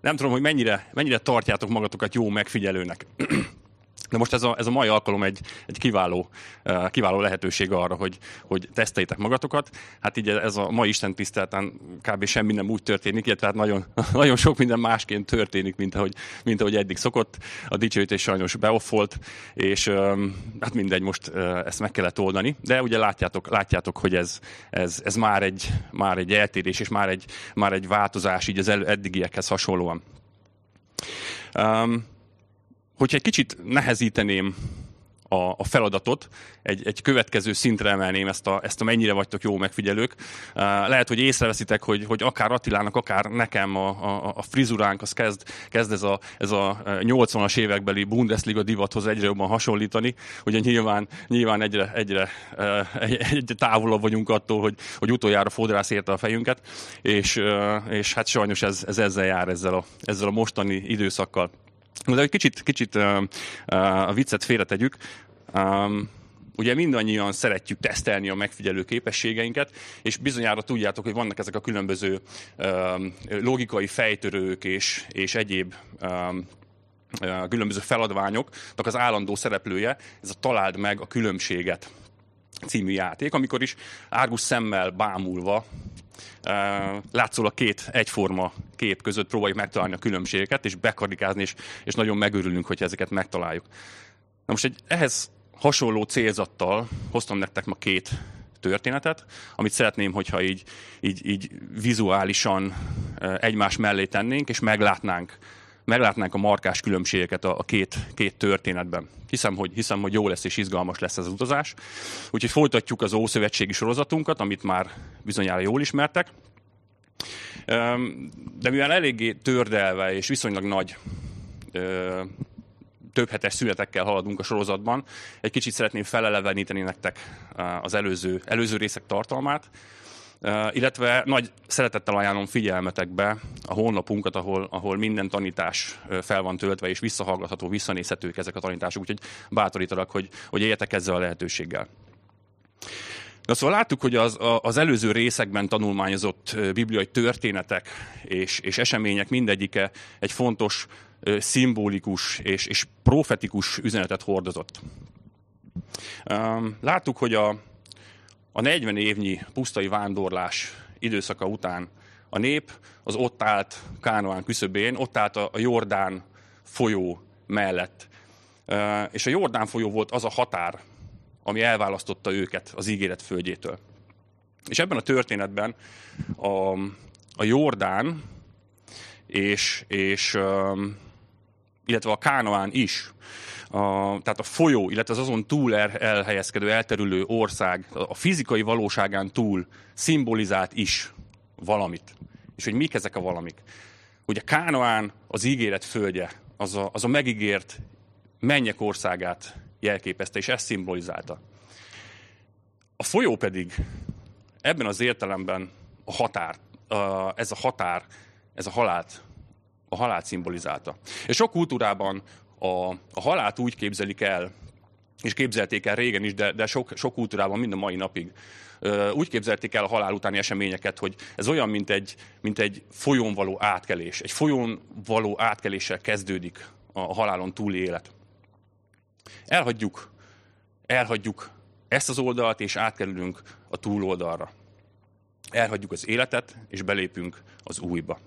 Nem tudom, hogy mennyire, mennyire tartjátok magatokat jó megfigyelőnek. De most ez a, ez a mai alkalom egy, egy kiváló, uh, kiváló lehetőség arra, hogy, hogy teszteljétek magatokat. Hát így ez a mai Isten tiszteleten kb. semmi nem úgy történik, illetve hát nagyon, nagyon sok minden másként történik, mint ahogy, mint ahogy eddig szokott. A dicsőítés sajnos beoffolt, és um, hát mindegy, most uh, ezt meg kellett oldani. De ugye látjátok, látjátok hogy ez, ez, ez már, egy, már egy eltérés, és már egy, már egy változás így az eddigiekhez hasonlóan. Um, hogyha egy kicsit nehezíteném a, a feladatot, egy, egy következő szintre emelném ezt a, ezt a mennyire vagytok jó megfigyelők. Lehet, hogy észreveszitek, hogy, hogy akár Attilának, akár nekem a, a, a frizuránk az kezd, kezd ez, a, ez a 80-as évekbeli Bundesliga divathoz egyre jobban hasonlítani. Ugye nyilván, nyilván egyre, egyre egy távolabb vagyunk attól, hogy, hogy utoljára fodrász érte a fejünket, és, és hát sajnos ez, ez ezzel jár ezzel a, ezzel a mostani időszakkal. De egy kicsit, kicsit a viccet félretegyük. Um, ugye mindannyian szeretjük tesztelni a megfigyelő képességeinket, és bizonyára tudjátok, hogy vannak ezek a különböző logikai fejtörők és, és egyéb um, különböző feladványok, az állandó szereplője, ez a találd meg a különbséget című játék, amikor is árgus szemmel bámulva látszólag két egyforma kép között próbáljuk megtalálni a különbségeket, és bekarikázni, és, és nagyon megörülünk, hogy ezeket megtaláljuk. Na most egy ehhez hasonló célzattal hoztam nektek ma két történetet, amit szeretném, hogyha így, így, így vizuálisan egymás mellé tennénk, és meglátnánk meglátnánk a markás különbségeket a, két, két történetben. Hiszem hogy, hiszem, hogy jó lesz és izgalmas lesz az utazás. Úgyhogy folytatjuk az Ószövetségi sorozatunkat, amit már bizonyára jól ismertek. De mivel eléggé tördelve és viszonylag nagy több hetes szünetekkel haladunk a sorozatban, egy kicsit szeretném feleleveníteni nektek az előző, előző részek tartalmát, illetve nagy szeretettel ajánlom figyelmetekbe a honlapunkat, ahol, ahol minden tanítás fel van töltve, és visszahallgatható, visszanézhetők ezek a tanítások, úgyhogy bátorítalak, hogy, hogy éljetek ezzel a lehetőséggel. Na szóval láttuk, hogy az, az előző részekben tanulmányozott bibliai történetek és, és események mindegyike egy fontos, szimbolikus és, és profetikus üzenetet hordozott. Láttuk, hogy a, a 40 évnyi pusztai vándorlás időszaka után a nép az ott állt Kánoán küszöbén, ott állt a Jordán folyó mellett. És a Jordán folyó volt az a határ, ami elválasztotta őket az ígéret földjétől. És ebben a történetben a, a Jordán és, és illetve a Kánoán is a, tehát a folyó, illetve az azon túl elhelyezkedő, elterülő ország a fizikai valóságán túl szimbolizált is valamit. És hogy mik ezek a valamik? Ugye Kánoán az ígéret földje, az a, az a megígért mennyek országát jelképezte, és ezt szimbolizálta. A folyó pedig ebben az értelemben a határ, ez a határ, ez a halált, a halált szimbolizálta. És sok kultúrában a, a halált úgy képzelik el, és képzelték el régen is, de, de sok, sok kultúrában mind a mai napig, úgy képzelték el a halál utáni eseményeket, hogy ez olyan, mint egy, mint egy folyón való átkelés. Egy folyón való átkeléssel kezdődik a halálon túli élet. Elhagyjuk, elhagyjuk ezt az oldalt, és átkerülünk a túloldalra. Elhagyjuk az életet, és belépünk az újba.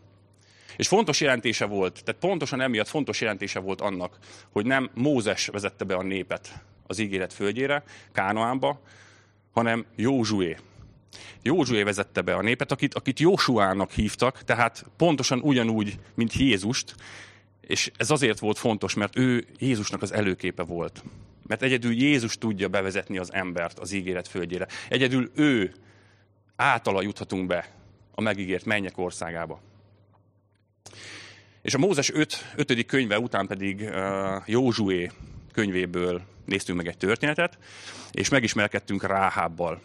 És fontos jelentése volt, tehát pontosan emiatt fontos jelentése volt annak, hogy nem Mózes vezette be a népet az ígéret földjére, Kánoánba, hanem Józsué. Józsué vezette be a népet, akit, akit Jósuának hívtak, tehát pontosan ugyanúgy, mint Jézust, és ez azért volt fontos, mert ő Jézusnak az előképe volt. Mert egyedül Jézus tudja bevezetni az embert az ígéret földjére. Egyedül ő általa juthatunk be a megígért mennyek országába. És a Mózes 5. 5. könyve után pedig uh, Józsué könyvéből néztünk meg egy történetet, és megismerkedtünk Ráhábbal,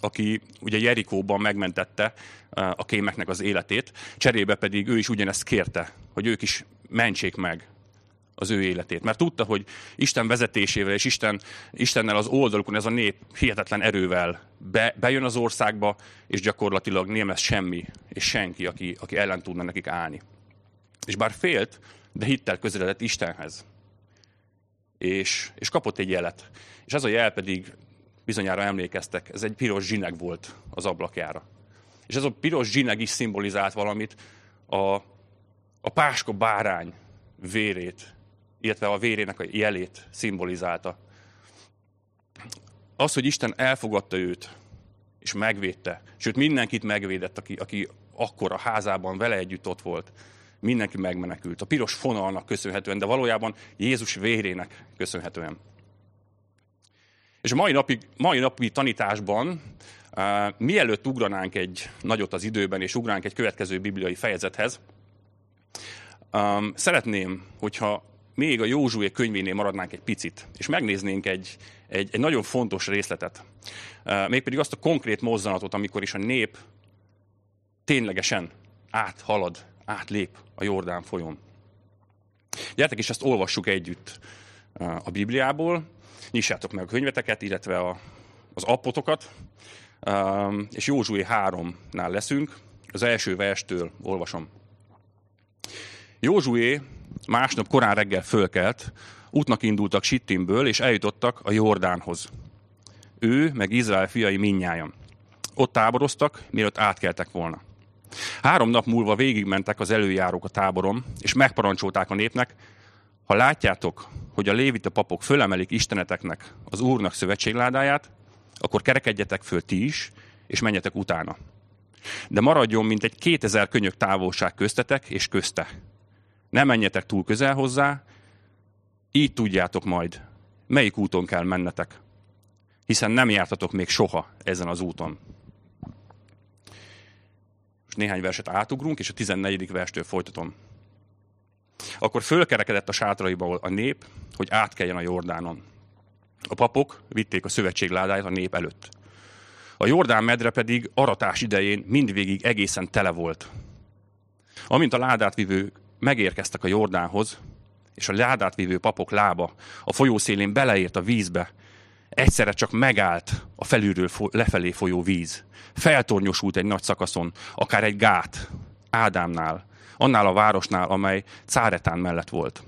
aki ugye Jerikóban megmentette a kémeknek az életét, cserébe pedig ő is ugyanezt kérte, hogy ők is mentsék meg az ő életét. Mert tudta, hogy Isten vezetésével és Isten, Istennel az oldalukon ez a nép hihetetlen erővel be, bejön az országba, és gyakorlatilag nem lesz semmi és senki, aki, aki ellen tudna nekik állni. És bár félt, de hittel közeledett Istenhez. És, és kapott egy jelet. És ez a jel pedig, bizonyára emlékeztek, ez egy piros zsineg volt az ablakjára. És ez a piros zsineg is szimbolizált valamit, a, a páska bárány vérét, illetve a vérének a jelét szimbolizálta. Az, hogy Isten elfogadta őt, és megvédte, sőt mindenkit megvédett, aki, aki akkor a házában vele együtt ott volt, mindenki megmenekült. A piros fonalnak köszönhetően, de valójában Jézus vérének köszönhetően. És a mai napi, mai napi tanításban, uh, mielőtt ugranánk egy nagyot az időben, és ugránk egy következő bibliai fejezethez, um, szeretném, hogyha még a Józsué könyvénél maradnánk egy picit, és megnéznénk egy, egy, egy nagyon fontos részletet. Mégpedig azt a konkrét mozzanatot, amikor is a nép ténylegesen áthalad, átlép a Jordán folyón. Gyertek is ezt olvassuk együtt a Bibliából, nyissátok meg a könyveteket, illetve a, az appotokat, és Józsué 3-nál leszünk, az első verstől olvasom. Józsué másnap korán reggel fölkelt, útnak indultak Sittimből, és eljutottak a Jordánhoz. Ő, meg Izrael fiai minnyájan. Ott táboroztak, mielőtt átkeltek volna. Három nap múlva végigmentek az előjárók a táborom, és megparancsolták a népnek, ha látjátok, hogy a lévita papok fölemelik isteneteknek az Úrnak szövetségládáját, akkor kerekedjetek föl ti is, és menjetek utána. De maradjon, mint egy kétezer könyök távolság köztetek és közte. Ne menjetek túl közel hozzá, így tudjátok majd, melyik úton kell mennetek. Hiszen nem jártatok még soha ezen az úton. Most néhány verset átugrunk, és a 14. verstől folytatom. Akkor fölkerekedett a sátraiba a nép, hogy átkeljen a Jordánon. A papok vitték a szövetség ládáját a nép előtt. A Jordán medre pedig aratás idején mindvégig egészen tele volt. Amint a ládát vívő megérkeztek a Jordánhoz, és a ládát vívő papok lába a folyószélén beleért a vízbe, egyszerre csak megállt a felülről lefelé folyó víz. Feltornyosult egy nagy szakaszon, akár egy gát, Ádámnál, annál a városnál, amely Cáretán mellett volt.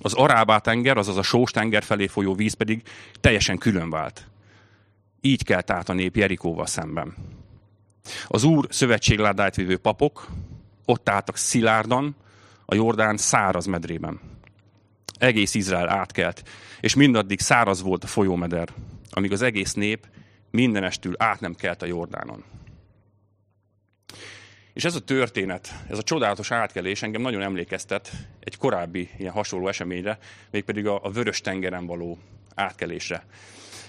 Az Arábá tenger, azaz a Sós tenger felé folyó víz pedig teljesen külön vált. Így kelt át a nép Jerikóval szemben. Az Úr szövetségládáját vívő papok ott álltak szilárdan, a Jordán száraz medrében. Egész Izrael átkelt, és mindaddig száraz volt a folyómeder, amíg az egész nép mindenestül át nem kelt a Jordánon. És ez a történet, ez a csodálatos átkelés engem nagyon emlékeztet egy korábbi ilyen hasonló eseményre, mégpedig a, a Vörös tengeren való átkelésre.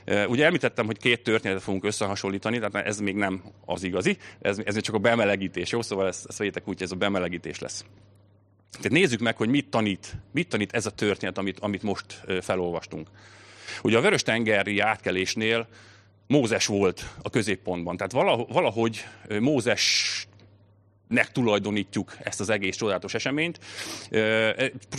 Ugye említettem, hogy két történetet fogunk összehasonlítani, tehát ez még nem az igazi, ez, ez még csak a bemelegítés, jó? Szóval ezt, ezt vegyétek úgy, hogy ez a bemelegítés lesz. Tehát nézzük meg, hogy mit tanít, mit tanít ez a történet, amit, amit most felolvastunk. Ugye a Vörös-tengeri átkelésnél Mózes volt a középpontban. Tehát valahogy Mózes nek tulajdonítjuk ezt az egész csodálatos eseményt.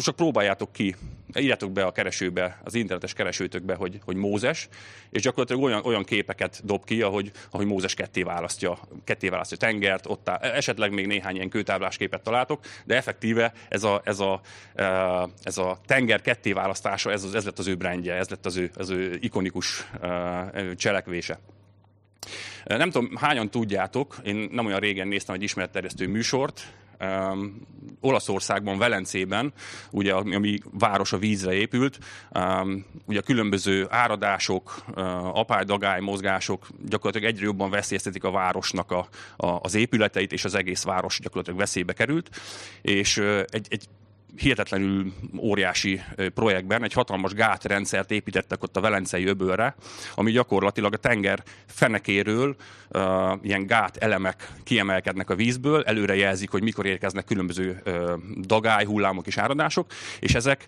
Csak próbáljátok ki, írjátok be a keresőbe, az internetes keresőtökbe, hogy, hogy Mózes, és gyakorlatilag olyan, olyan képeket dob ki, ahogy, ahogy Mózes ketté választja, ketté választja tengert, ott áll, esetleg még néhány ilyen kőtáblás képet találtok, de effektíve ez a, ez a, ez a tenger ketté választása, ez, ez lett az ő brandje, ez lett az ő, az ő ikonikus cselekvése. Nem tudom, hányan tudjátok, én nem olyan régen néztem egy ismeretterjesztő műsort, Um, Olaszországban, Velencében, ugye, ami város a vízre épült, um, ugye különböző áradások, uh, apály-dagály mozgások gyakorlatilag egyre jobban veszélyeztetik a városnak a, a, az épületeit, és az egész város gyakorlatilag veszélybe került. És uh, egy, egy hihetetlenül óriási projektben egy hatalmas gátrendszert építettek ott a Velencei öbölre, ami gyakorlatilag a tenger fenekéről uh, ilyen gát elemek kiemelkednek a vízből, előre jelzik, hogy mikor érkeznek különböző uh, dagály, hullámok és áradások, és ezek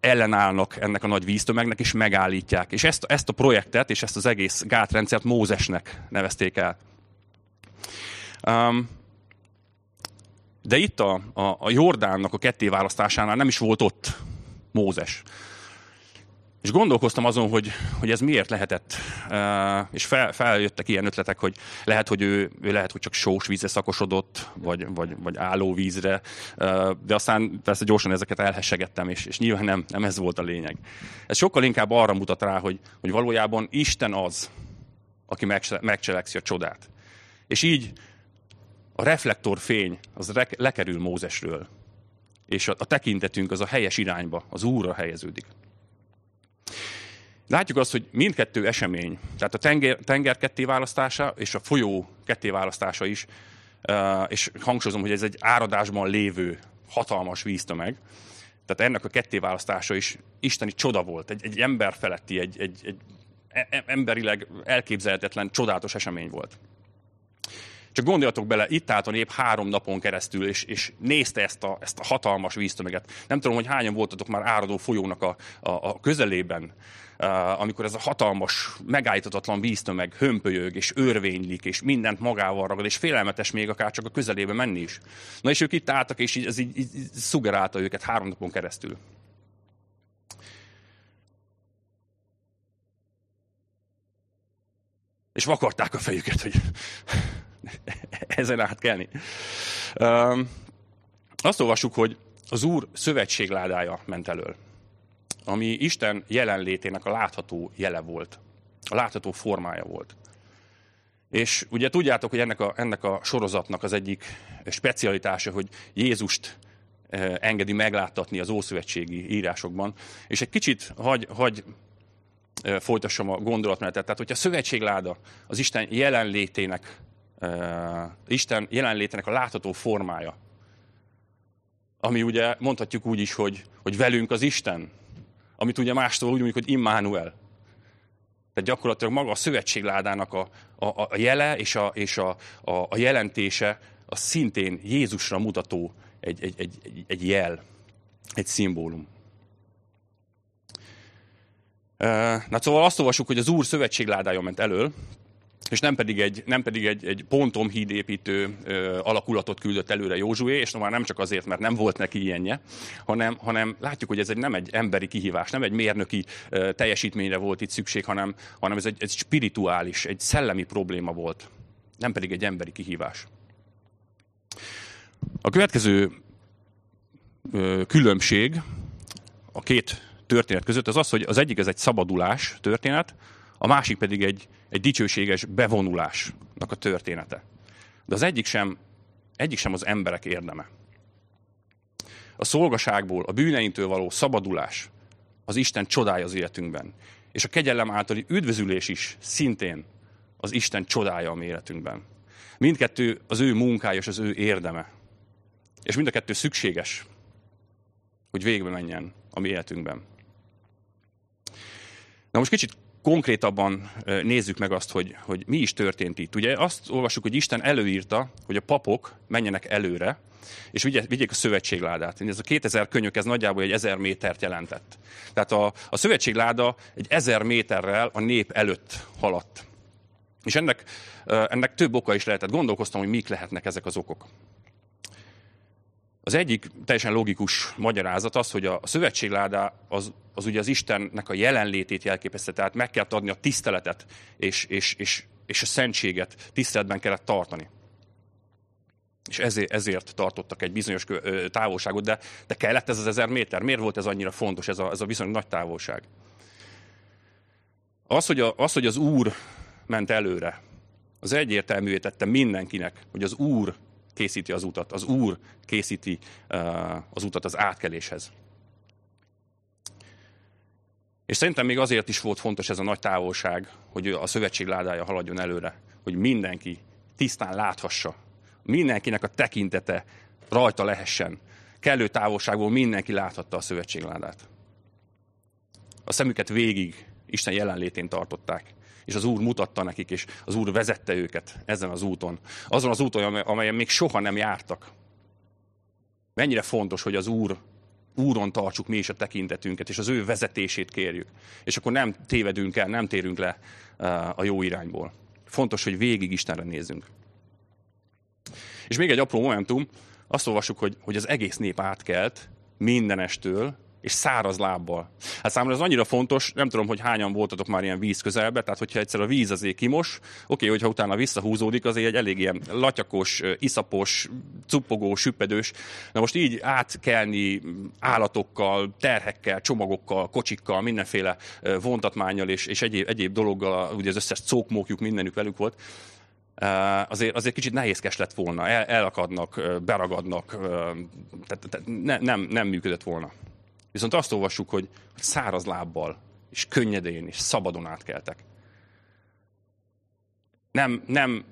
ellenállnak ennek a nagy víztömegnek, és megállítják. És ezt, ezt a projektet, és ezt az egész gátrendszert Mózesnek nevezték el. Um, de itt a, a, a Jordánnak a kettéválasztásánál nem is volt ott Mózes. És gondolkoztam azon, hogy, hogy ez miért lehetett, és fel, feljöttek ilyen ötletek, hogy lehet, hogy ő, ő lehet, hogy csak sós vízre szakosodott, vagy, vagy, vagy állóvízre, de aztán persze gyorsan ezeket elhessegettem, és, és nyilván nem, nem ez volt a lényeg. Ez sokkal inkább arra mutat rá, hogy, hogy valójában Isten az, aki megcselekszi a csodát. És így a reflektorfény az lekerül Mózesről, és a, a tekintetünk az a helyes irányba, az Úrra helyeződik. Látjuk azt, hogy mindkettő esemény, tehát a tenger, tenger kettéválasztása és a folyó kettéválasztása is, és hangsúlyozom, hogy ez egy áradásban lévő hatalmas víztömeg, tehát ennek a kettéválasztása is isteni csoda volt, egy, egy ember feletti, egy, egy, egy e, emberileg elképzelhetetlen, csodálatos esemény volt. Csak gondoljatok bele, itt állt a nép három napon keresztül, és, és nézte ezt a, ezt a hatalmas víztömeget. Nem tudom, hogy hányan voltatok már áradó folyónak a, a, a közelében, uh, amikor ez a hatalmas, megállíthatatlan víztömeg hömpölyög, és örvénylik, és mindent magával ragad, és félelmetes még akár csak a közelébe menni is. Na és ők itt álltak, és így, ez így, így szugerálta őket három napon keresztül. És vakarták a fejüket, hogy ezen átkelni. Um, azt olvassuk, hogy az Úr szövetségládája ment elől, ami Isten jelenlétének a látható jele volt, a látható formája volt. És ugye tudjátok, hogy ennek a, ennek a sorozatnak az egyik specialitása, hogy Jézust engedi megláttatni az ószövetségi írásokban. És egy kicsit hagy, hagy folytassam a gondolatmenetet. Tehát, hogyha a szövetségláda az Isten jelenlétének Isten jelenlétének a látható formája. Ami ugye mondhatjuk úgy is, hogy, hogy velünk az Isten. Amit ugye mástól úgy mondjuk, hogy Immanuel. Tehát gyakorlatilag maga a szövetségládának a, a, a jele és, a, és a, a, a jelentése az szintén Jézusra mutató egy, egy, egy, egy jel, egy szimbólum. Na szóval azt olvasjuk, hogy az Úr szövetségládája ment elől, és nem pedig egy, nem pedig egy, egy pontomhíd építő ö, alakulatot küldött előre Józsué, és már nem csak azért, mert nem volt neki ilyenje, hanem, hanem látjuk, hogy ez egy, nem egy emberi kihívás, nem egy mérnöki ö, teljesítményre volt itt szükség, hanem, hanem ez egy, egy spirituális, egy szellemi probléma volt, nem pedig egy emberi kihívás. A következő ö, különbség a két történet között az az, hogy az egyik ez egy szabadulás történet, a másik pedig egy, egy dicsőséges bevonulásnak a története. De az egyik sem, egyik sem az emberek érdeme. A szolgaságból, a bűneintől való szabadulás az Isten csodája az életünkben. És a kegyelem általi üdvözülés is szintén az Isten csodája a életünkben. Mindkettő az ő munkája és az ő érdeme. És mind a kettő szükséges, hogy végbe menjen a mi életünkben. Na most kicsit konkrétabban nézzük meg azt, hogy, hogy mi is történt itt. Ugye azt olvassuk, hogy Isten előírta, hogy a papok menjenek előre, és vigyék a szövetségládát. Ez a 2000 könyök, ez nagyjából egy 1000 métert jelentett. Tehát a, a szövetségláda egy 1000 méterrel a nép előtt haladt. És ennek, ennek több oka is lehetett. Gondolkoztam, hogy mik lehetnek ezek az okok. Az egyik teljesen logikus magyarázat az, hogy a szövetségládá az, az ugye az Istennek a jelenlétét jelképezte, tehát meg kellett adni a tiszteletet és, és, és, és a szentséget tiszteletben kellett tartani. És ezért, ezért tartottak egy bizonyos távolságot, de, de kellett ez az ezer méter? Miért volt ez annyira fontos, ez a, ez a viszonylag nagy távolság? Az hogy, a, az, hogy az Úr ment előre, az egyértelművé tette mindenkinek, hogy az Úr készíti az utat. Az Úr készíti uh, az utat az átkeléshez. És szerintem még azért is volt fontos ez a nagy távolság, hogy a szövetség ládája haladjon előre, hogy mindenki tisztán láthassa. Mindenkinek a tekintete rajta lehessen. Kellő távolságból mindenki láthatta a szövetségládát. A szemüket végig Isten jelenlétén tartották és az Úr mutatta nekik, és az Úr vezette őket ezen az úton. Azon az úton, amelyen még soha nem jártak. Mennyire fontos, hogy az Úr Úron tartsuk mi is a tekintetünket, és az ő vezetését kérjük. És akkor nem tévedünk el, nem térünk le uh, a jó irányból. Fontos, hogy végig Istenre nézzünk. És még egy apró momentum, azt olvassuk, hogy, hogy az egész nép átkelt mindenestől és száraz lábbal. Hát számomra ez annyira fontos, nem tudom, hogy hányan voltatok már ilyen víz közelbe, tehát hogyha egyszer a víz azért kimos, oké, hogyha utána visszahúzódik, azért egy elég ilyen latyakos, iszapos, cuppogó, süppedős. Na most így átkelni állatokkal, terhekkel, csomagokkal, kocsikkal, mindenféle vontatmányjal és, és egyéb, egyéb dologgal, ugye az összes cókmókjuk mindenük velük volt, azért, azért kicsit nehézkes lett volna, El, elakadnak, beragadnak, tehát, tehát ne, nem, nem működött volna. Viszont azt olvassuk, hogy száraz lábbal, és könnyedén, és szabadon átkeltek. Nem, nem,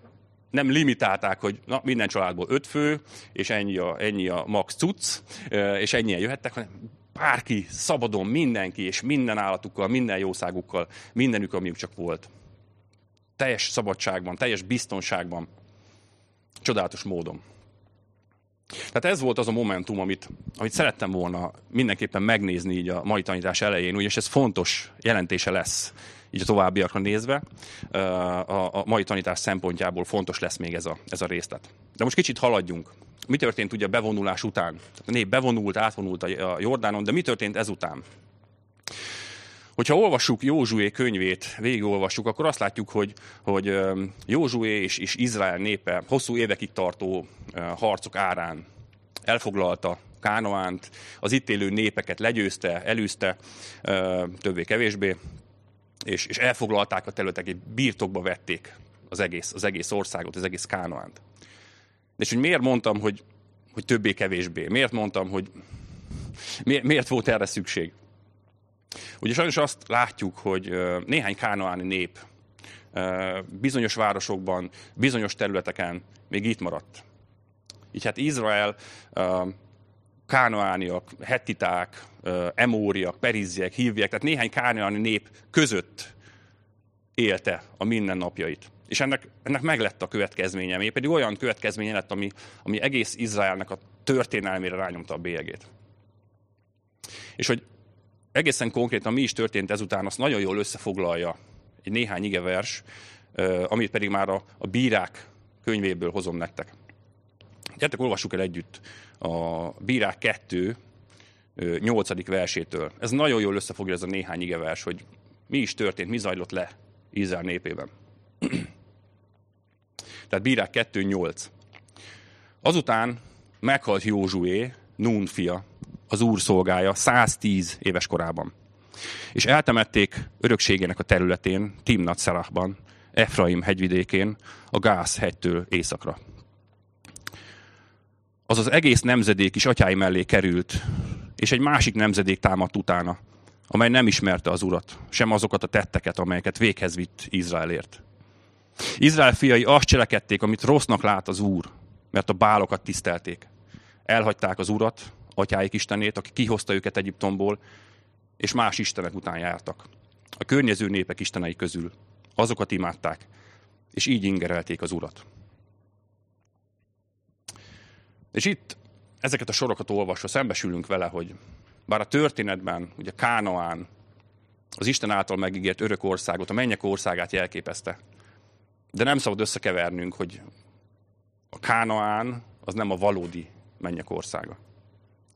nem limitálták, hogy na, minden családból öt fő, és ennyi a, ennyi a max cucc, és ennyien jöhettek, hanem bárki, szabadon, mindenki, és minden állatukkal, minden jószágukkal, mindenük, amiük csak volt. Teljes szabadságban, teljes biztonságban, csodálatos módon. Tehát ez volt az a momentum, amit, amit szerettem volna mindenképpen megnézni így a mai tanítás elején, és ez fontos jelentése lesz így a továbbiakra nézve. A, a mai tanítás szempontjából fontos lesz még ez a, ez a részlet. De most kicsit haladjunk. Mi történt ugye a bevonulás után? A nép bevonult, átvonult a Jordánon, de mi történt ezután? Hogyha olvassuk Józsué könyvét, végigolvassuk, akkor azt látjuk, hogy, hogy Józsué és, és Izrael népe hosszú évekig tartó harcok árán elfoglalta Kánoánt, az itt élő népeket legyőzte, elűzte, többé-kevésbé, és, és elfoglalták a területeket, birtokba vették az egész, az egész országot, az egész Kánoánt. És hogy miért mondtam, hogy, hogy többé-kevésbé? Miért mondtam, hogy miért, miért volt erre szükség? Ugye sajnos azt látjuk, hogy néhány kánoáni nép bizonyos városokban, bizonyos területeken még itt maradt. Így hát Izrael kánoániak, hettiták, emóriak, perizziek, hívviek, tehát néhány kánoáni nép között élte a mindennapjait. És ennek, ennek meg lett a következménye, még pedig olyan következménye lett, ami, ami egész Izraelnek a történelmére rányomta a bélyegét. És hogy egészen konkrétan mi is történt ezután, azt nagyon jól összefoglalja egy néhány igevers, amit pedig már a, a bírák könyvéből hozom nektek. Gyertek, olvassuk el együtt a Bírák 2 8. versétől. Ez nagyon jól összefogja ez a néhány igevers, hogy mi is történt, mi zajlott le Izrael népében. Tehát Bírák 2 8. Azután meghalt Józsué, Nun fia, az úr szolgája 110 éves korában. És eltemették örökségének a területén, Timnat Szerachban, Efraim hegyvidékén, a Gász hegytől északra. Az az egész nemzedék is atyái mellé került, és egy másik nemzedék támadt utána, amely nem ismerte az urat, sem azokat a tetteket, amelyeket véghez vitt Izraelért. Izrael fiai azt cselekedték, amit rossznak lát az úr, mert a bálokat tisztelték. Elhagyták az urat, atyáik istenét, aki kihozta őket Egyiptomból, és más istenek után jártak. A környező népek istenei közül. Azokat imádták, és így ingerelték az urat. És itt ezeket a sorokat olvasva szembesülünk vele, hogy bár a történetben, ugye Kánaán, az Isten által megígért örök országot, a mennyek országát jelképezte. De nem szabad összekevernünk, hogy a Kánaán az nem a valódi mennyek országa.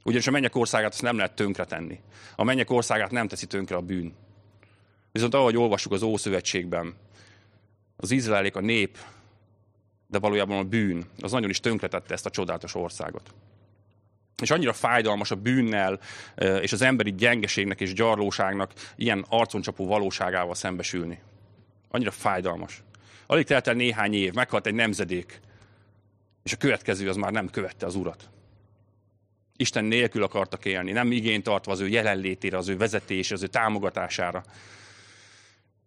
Ugyanis a mennyek országát azt nem lehet tönkretenni. A mennyek országát nem teszi tönkre a bűn. Viszont ahogy olvassuk az Ószövetségben, az izraelik a nép, de valójában a bűn, az nagyon is tönkretette ezt a csodálatos országot. És annyira fájdalmas a bűnnel és az emberi gyengeségnek és gyarlóságnak ilyen arconcsapó valóságával szembesülni. Annyira fájdalmas. Alig telt el néhány év, meghalt egy nemzedék, és a következő az már nem követte az urat. Isten nélkül akartak élni, nem igényt tartva az ő jelenlétére, az ő vezetés, az ő támogatására.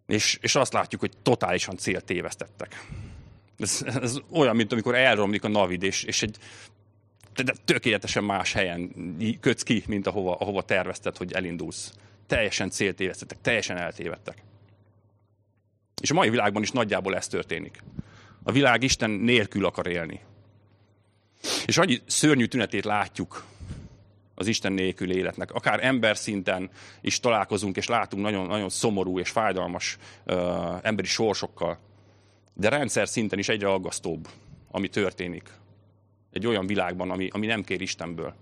És, és azt látjuk, hogy totálisan célt tévesztettek. Ez, ez olyan, mint amikor elromlik a navid, és, és egy tökéletesen más helyen kötsz ki, mint ahova, ahova tervezted, hogy elindulsz. Teljesen céltévesztettek, teljesen eltévedtek. És a mai világban is nagyjából ez történik. A világ Isten nélkül akar élni. És annyi szörnyű tünetét látjuk az Isten nélkül életnek. Akár ember szinten is találkozunk, és látunk nagyon, nagyon szomorú és fájdalmas uh, emberi sorsokkal. De rendszer szinten is egyre aggasztóbb, ami történik. Egy olyan világban, ami, ami nem kér Istenből.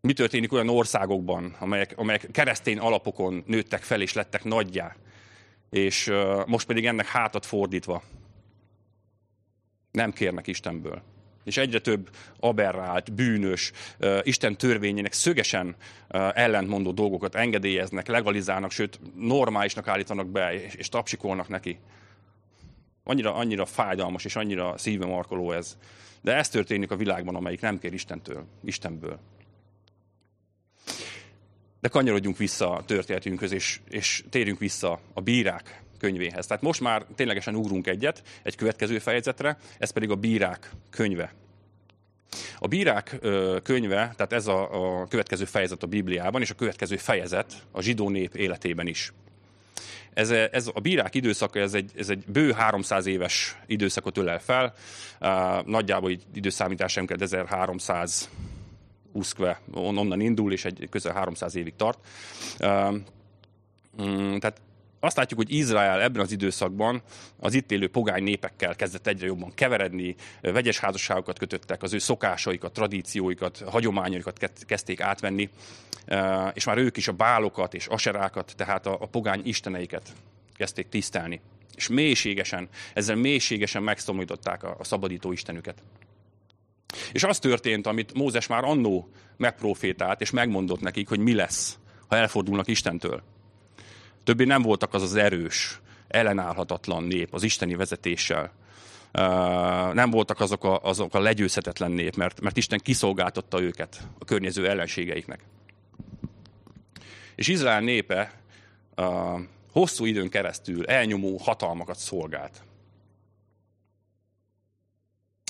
Mi történik olyan országokban, amelyek, amelyek keresztény alapokon nőttek fel és lettek nagyjá, és most pedig ennek hátat fordítva nem kérnek Istenből. És egyre több aberrált, bűnös, Isten törvényének szögesen ellentmondó dolgokat engedélyeznek, legalizálnak, sőt normálisnak állítanak be, és tapsikolnak neki. Annyira, annyira fájdalmas és annyira szívbe markoló ez. De ez történik a világban, amelyik nem kér Istentől, Istenből. De kanyarodjunk vissza a történetünkhöz, és, és térjünk vissza a bírák könyvéhez. Tehát most már ténylegesen ugrunk egyet, egy következő fejezetre, ez pedig a bírák könyve. A bírák könyve, tehát ez a, a következő fejezet a Bibliában, és a következő fejezet a zsidó nép életében is. Ez, ez a bírák időszaka, ez egy, ez egy bő 300 éves időszakot ölel fel, nagyjából így időszámításunk 1300 uszkve onnan indul, és egy közel 300 évig tart. Tehát azt látjuk, hogy Izrael ebben az időszakban az itt élő pogány népekkel kezdett egyre jobban keveredni, vegyes házasságokat kötöttek, az ő szokásaikat, tradícióikat, hagyományaikat kezdték átvenni, és már ők is a bálokat és aserákat, tehát a, pogány isteneiket kezdték tisztelni. És mélységesen, ezzel mélységesen megszomorították a, a szabadító istenüket. És az történt, amit Mózes már annó megprofétált, és megmondott nekik, hogy mi lesz, ha elfordulnak Istentől. Többé nem voltak az az erős, ellenállhatatlan nép az isteni vezetéssel. Nem voltak azok a, azok a legyőzhetetlen nép, mert, mert Isten kiszolgáltatta őket a környező ellenségeiknek. És Izrael népe hosszú időn keresztül elnyomó hatalmakat szolgált.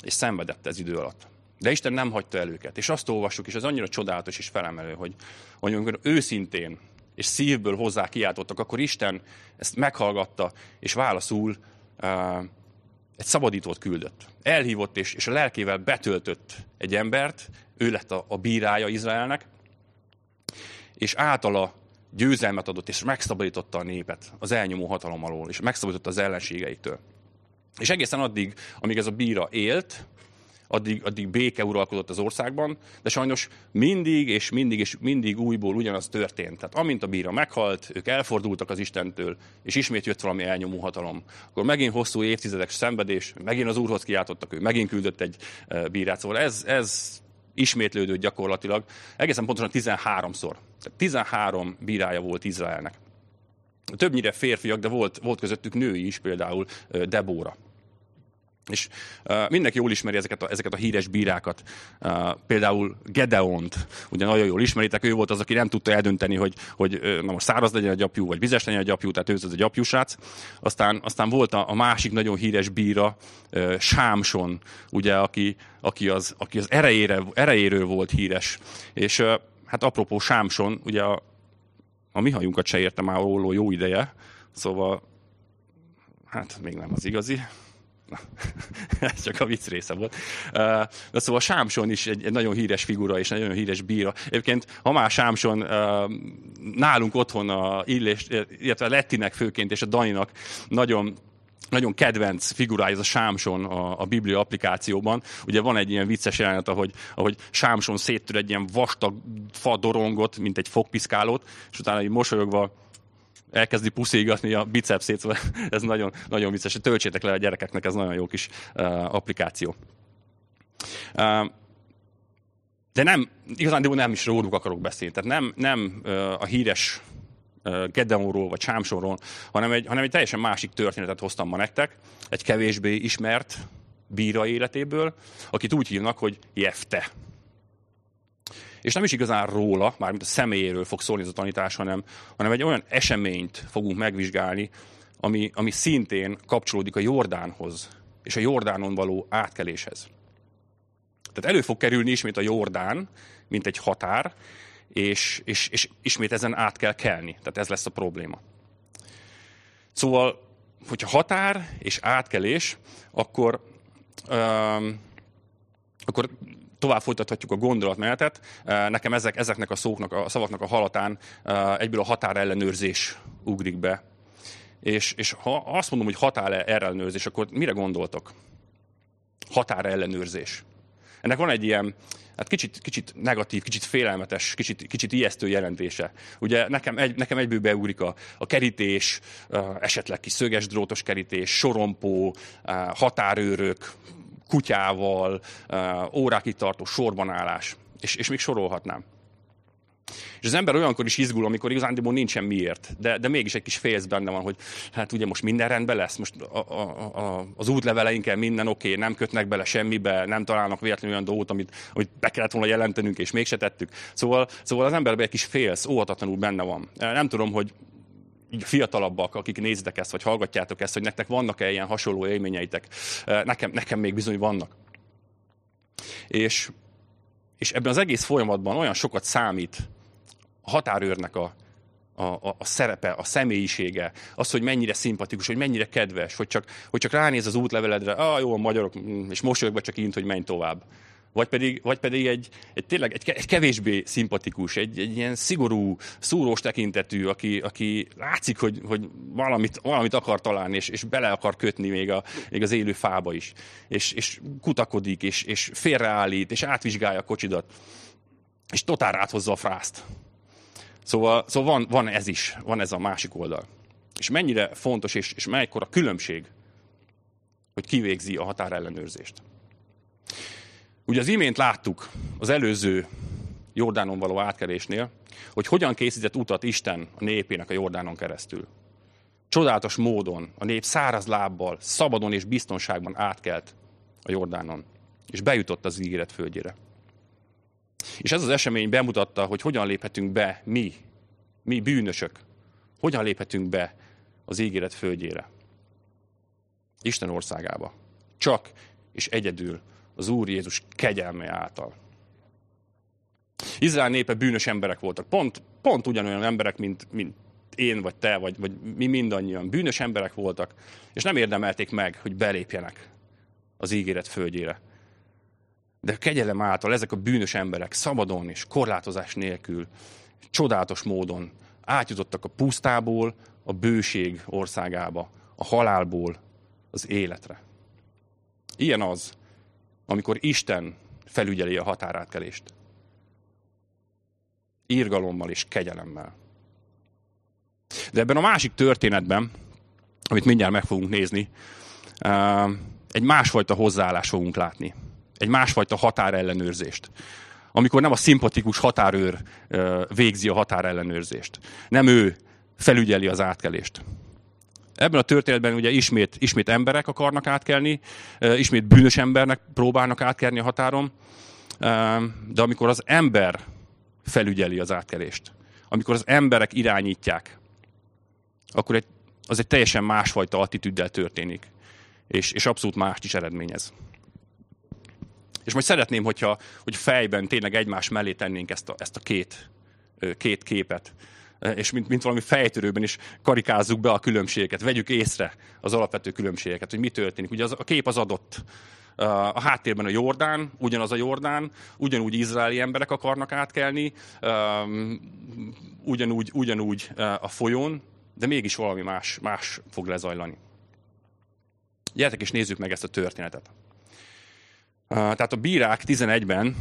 És szenvedett ez idő alatt. De Isten nem hagyta el őket. És azt olvassuk, és az annyira csodálatos és felemelő, hogy, hogy amikor őszintén és szívből hozzá kiáltottak, akkor Isten ezt meghallgatta, és válaszul uh, egy szabadítót küldött. Elhívott, és, és a lelkével betöltött egy embert, ő lett a, a bírája Izraelnek, és általa győzelmet adott, és megszabadította a népet az elnyomó hatalom alól, és megszabadította az ellenségeiktől. És egészen addig, amíg ez a bíra élt, addig, addig béke uralkodott az országban, de sajnos mindig és mindig és mindig újból ugyanaz történt. Tehát amint a bíra meghalt, ők elfordultak az Istentől, és ismét jött valami elnyomó hatalom. Akkor megint hosszú évtizedek szenvedés, megint az Úrhoz kiáltottak ő, megint küldött egy e, bírát. Szóval ez, ez ismétlődött gyakorlatilag egészen pontosan 13-szor. Tehát 13 bírája volt Izraelnek. Többnyire férfiak, de volt, volt közöttük női is, például e, Debóra. És uh, mindenki jól ismeri ezeket a, ezeket a híres bírákat. Például Gedeont, ugye nagyon jól ismeritek, ő volt az, aki nem tudta eldönteni, hogy, hogy na most száraz legyen a gyapjú, vagy vizes legyen a gyapjú, tehát ő az a gyapjúsrác. Aztán, aztán volt a, a másik nagyon híres bíra, uh, Sámson, ugye, aki, aki, az, aki az erejére, erejéről volt híres. És hát apropó Sámson, ugye a, a mi hajunkat se érte már jó ideje, szóval hát még nem az igazi, ez csak a vicc része volt. De szóval Sámson is egy, egy nagyon híres figura, és egy nagyon híres bíra. Egyébként, ha már Sámson nálunk otthon a Illés, illetve Lettinek főként, és a Daninak nagyon nagyon kedvenc figurája ez a Sámson a, a Biblia applikációban. Ugye van egy ilyen vicces jelenet, ahogy, ahogy Sámson széttör egy ilyen vastag fa dorongot, mint egy fogpiszkálót, és utána így mosolyogva elkezdi puszígatni a bicepsét, szóval ez nagyon, nagyon vicces. Töltsétek le a gyerekeknek, ez nagyon jó kis uh, applikáció. Uh, de nem, igazán nem is róluk akarok beszélni. Tehát nem, nem uh, a híres Gedeonról vagy Sámsonról, hanem egy, hanem egy teljesen másik történetet hoztam ma nektek, egy kevésbé ismert bíra életéből, akit úgy hívnak, hogy Jefte. És nem is igazán róla, mármint a személyéről fog szólni ez a tanítás, hanem, hanem egy olyan eseményt fogunk megvizsgálni, ami, ami szintén kapcsolódik a Jordánhoz, és a Jordánon való átkeléshez. Tehát elő fog kerülni ismét a Jordán, mint egy határ, és, és, és ismét ezen át kell kelni. Tehát ez lesz a probléma. Szóval, hogyha határ és átkelés, akkor, um, akkor tovább folytathatjuk a gondolatmenetet. Nekem ezek, ezeknek a szóknak, a szavaknak a halatán egyből a határellenőrzés ugrik be. És, és ha azt mondom, hogy határellenőrzés, akkor mire gondoltok? Határellenőrzés. Ennek van egy ilyen, hát kicsit, kicsit negatív, kicsit félelmetes, kicsit, kicsit ijesztő jelentése. Ugye nekem, egy, nekem egyből beúrik a, a kerítés, esetleg kis szöges drótos kerítés, sorompó, határőrök, kutyával, órákig tartó sorbanállás, és, és még sorolhatnám. És az ember olyankor is izgul, amikor igazándiból nincsen miért, de, de mégis egy kis félsz benne van, hogy hát ugye most minden rendben lesz, most a, a, a, az útleveleinkkel minden oké, okay, nem kötnek bele semmibe, nem találnak véletlenül olyan dolgot, amit, amit be kellett volna jelentenünk, és mégse tettük. Szóval, szóval az emberben egy kis félsz, óhatatlanul benne van. Nem tudom, hogy így fiatalabbak, akik nézitek ezt, vagy hallgatjátok ezt, hogy nektek vannak-e ilyen hasonló élményeitek. Nekem, nekem még bizony vannak. És, és ebben az egész folyamatban olyan sokat számít a határőrnek a, a, a, a szerepe, a személyisége, az, hogy mennyire szimpatikus, hogy mennyire kedves, hogy csak, hogy csak ránéz az útleveledre, ah, jó, a magyarok, mm, és mosolyogva csak int, hogy menj tovább. Vagy pedig, vagy pedig egy, egy tényleg egy, egy kevésbé szimpatikus, egy, egy ilyen szigorú, szúrós tekintetű, aki, aki látszik, hogy, hogy valamit, valamit akar találni, és, és bele akar kötni még, a, még az élő fába is. És, és kutakodik, és, és félreállít, és átvizsgálja a kocsidat. És totál áthozza a frászt. Szóval, szóval van, van ez is, van ez a másik oldal. És mennyire fontos, és, és a különbség, hogy kivégzi a határellenőrzést. Ugye az imént láttuk az előző Jordánon való átkerésnél, hogy hogyan készített utat Isten a népének a Jordánon keresztül. Csodálatos módon a nép száraz lábbal, szabadon és biztonságban átkelt a Jordánon, és bejutott az ígéret földjére. És ez az esemény bemutatta, hogy hogyan léphetünk be mi, mi bűnösök, hogyan léphetünk be az ígéret földjére. Isten országába. Csak és egyedül az Úr Jézus kegyelme által. Izrael népe bűnös emberek voltak. Pont, pont ugyanolyan emberek, mint, mint én, vagy te, vagy, vagy mi mindannyian. Bűnös emberek voltak, és nem érdemelték meg, hogy belépjenek az ígéret földjére. De kegyelem által ezek a bűnös emberek szabadon és korlátozás nélkül, csodálatos módon átjutottak a pusztából a bőség országába, a halálból az életre. Ilyen az, amikor Isten felügyeli a határátkelést. Írgalommal és kegyelemmel. De ebben a másik történetben, amit mindjárt meg fogunk nézni, egy másfajta hozzáállás fogunk látni. Egy másfajta határellenőrzést. Amikor nem a szimpatikus határőr végzi a határellenőrzést. Nem ő felügyeli az átkelést. Ebben a történetben ugye ismét, ismét emberek akarnak átkelni, ismét bűnös embernek próbálnak átkelni a határon, de amikor az ember felügyeli az átkelést, amikor az emberek irányítják, akkor egy, az egy teljesen másfajta attitűddel történik, és, és abszolút mást is eredményez. És most szeretném, hogyha hogy fejben tényleg egymás mellé tennénk ezt a, ezt a két, két képet és mint, mint valami fejtörőben is karikázzuk be a különbségeket, vegyük észre az alapvető különbségeket, hogy mi történik. Ugye az, a kép az adott. A háttérben a Jordán, ugyanaz a Jordán, ugyanúgy izraeli emberek akarnak átkelni, ugyanúgy, ugyanúgy a folyón, de mégis valami más, más fog lezajlani. Gyertek és nézzük meg ezt a történetet. Tehát a bírák 11-ben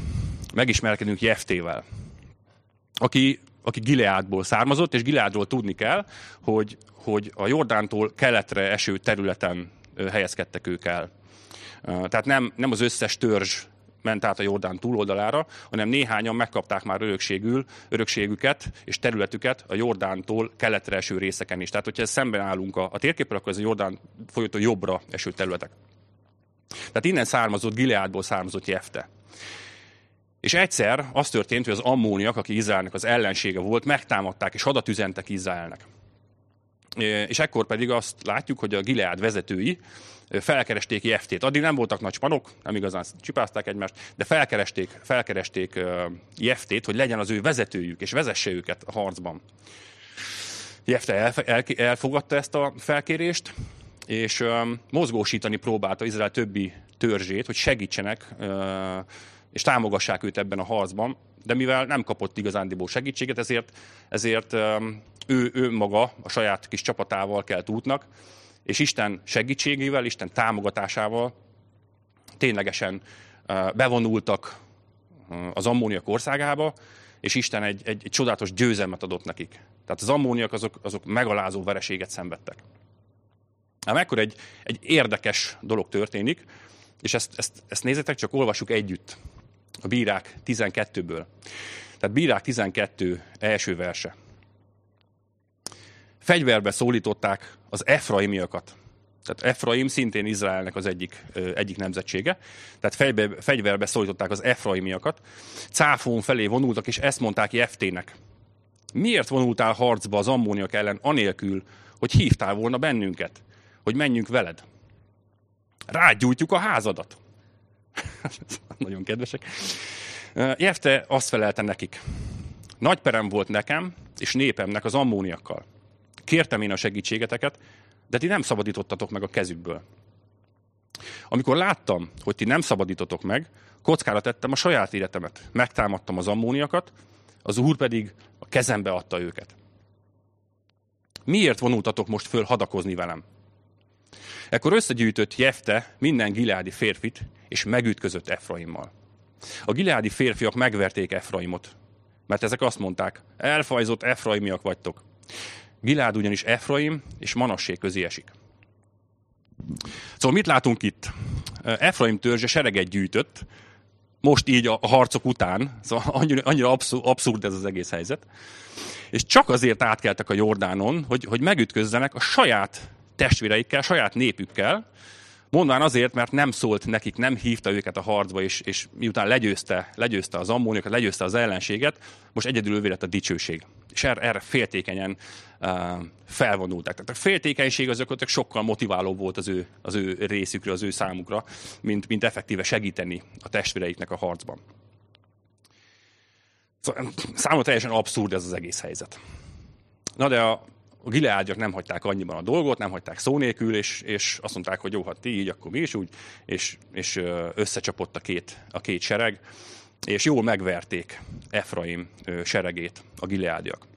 megismerkedünk Jeftével, aki aki Gileádból származott, és Gileádról tudni kell, hogy, hogy a Jordántól keletre eső területen helyezkedtek ők el. Tehát nem, nem az összes törzs ment át a Jordán túloldalára, hanem néhányan megkapták már örökségül, örökségüket és területüket a Jordántól keletre eső részeken is. Tehát, hogyha szemben állunk a, a térképpel, akkor ez a Jordán folyótól jobbra eső területek. Tehát innen származott, Gileádból származott Jefte. És egyszer az történt, hogy az ammóniak, aki Izraelnek az ellensége volt, megtámadták és hadat üzentek Izraelnek. És ekkor pedig azt látjuk, hogy a Gileád vezetői felkeresték Jeftét. Addig nem voltak nagy spanok, nem igazán csipázták egymást, de felkeresték, felkeresték Jeftét, hogy legyen az ő vezetőjük, és vezesse őket a harcban. Jefte elfogadta ezt a felkérést, és mozgósítani próbálta Izrael többi törzsét, hogy segítsenek és támogassák őt ebben a harcban, de mivel nem kapott igazándiból segítséget, ezért, ezért ő, ő maga a saját kis csapatával kelt útnak, és Isten segítségével, Isten támogatásával ténylegesen bevonultak az ammóniak országába, és Isten egy, egy, egy csodálatos győzelmet adott nekik. Tehát az ammóniak azok, azok megalázó vereséget szenvedtek. Ám ekkor egy, egy érdekes dolog történik, és ezt, ezt, ezt nézzétek, csak olvassuk együtt a Bírák 12-ből. Tehát Bírák 12 első verse. Fegyverbe szólították az Efraimiakat. Tehát Efraim szintén Izraelnek az egyik, egyik nemzetsége. Tehát fegyverbe, fegyverbe szólították az Efraimiakat. Cáfón felé vonultak, és ezt mondták Jeftének. Miért vonultál harcba az ammóniak ellen, anélkül, hogy hívtál volna bennünket, hogy menjünk veled? Rágyújtjuk a házadat. Nagyon kedvesek. Jefte azt felelte nekik. Nagy perem volt nekem és népemnek az ammóniakkal. Kértem én a segítségeteket, de ti nem szabadítottatok meg a kezükből. Amikor láttam, hogy ti nem szabadítotok meg, kockára tettem a saját életemet. Megtámadtam az ammóniakat, az úr pedig a kezembe adta őket. Miért vonultatok most föl hadakozni velem? Ekkor összegyűjtött Jefte minden gileádi férfit, és megütközött Efraimmal. A gileádi férfiak megverték Efraimot, mert ezek azt mondták, elfajzott Efraimiak vagytok. Gilád ugyanis Efraim és Manassé közé esik. Szóval mit látunk itt? Efraim törzse sereget gyűjtött, most így a harcok után, szóval annyira, annyira abszurd ez az egész helyzet, és csak azért átkeltek a Jordánon, hogy, hogy megütközzenek a saját testvéreikkel, saját népükkel, Mondván azért, mert nem szólt nekik, nem hívta őket a harcba, és, és miután legyőzte, legyőzte az ammóniokat, legyőzte az ellenséget, most egyedül ő lett a dicsőség. És erre, erre féltékenyen uh, felvonultak. Tehát a féltékenység az sokkal motiválóbb volt az ő, az ő részükre, az ő számukra, mint, mint effektíve segíteni a testvéreiknek a harcban. Szóval, számomra teljesen abszurd ez az egész helyzet. Na de a, a gileádiak nem hagyták annyiban a dolgot, nem hagyták szó nélkül, és, és azt mondták, hogy jó, hát ti így, akkor mi is úgy, és, és összecsapott a két, a két sereg, és jól megverték Efraim seregét a gileádiak.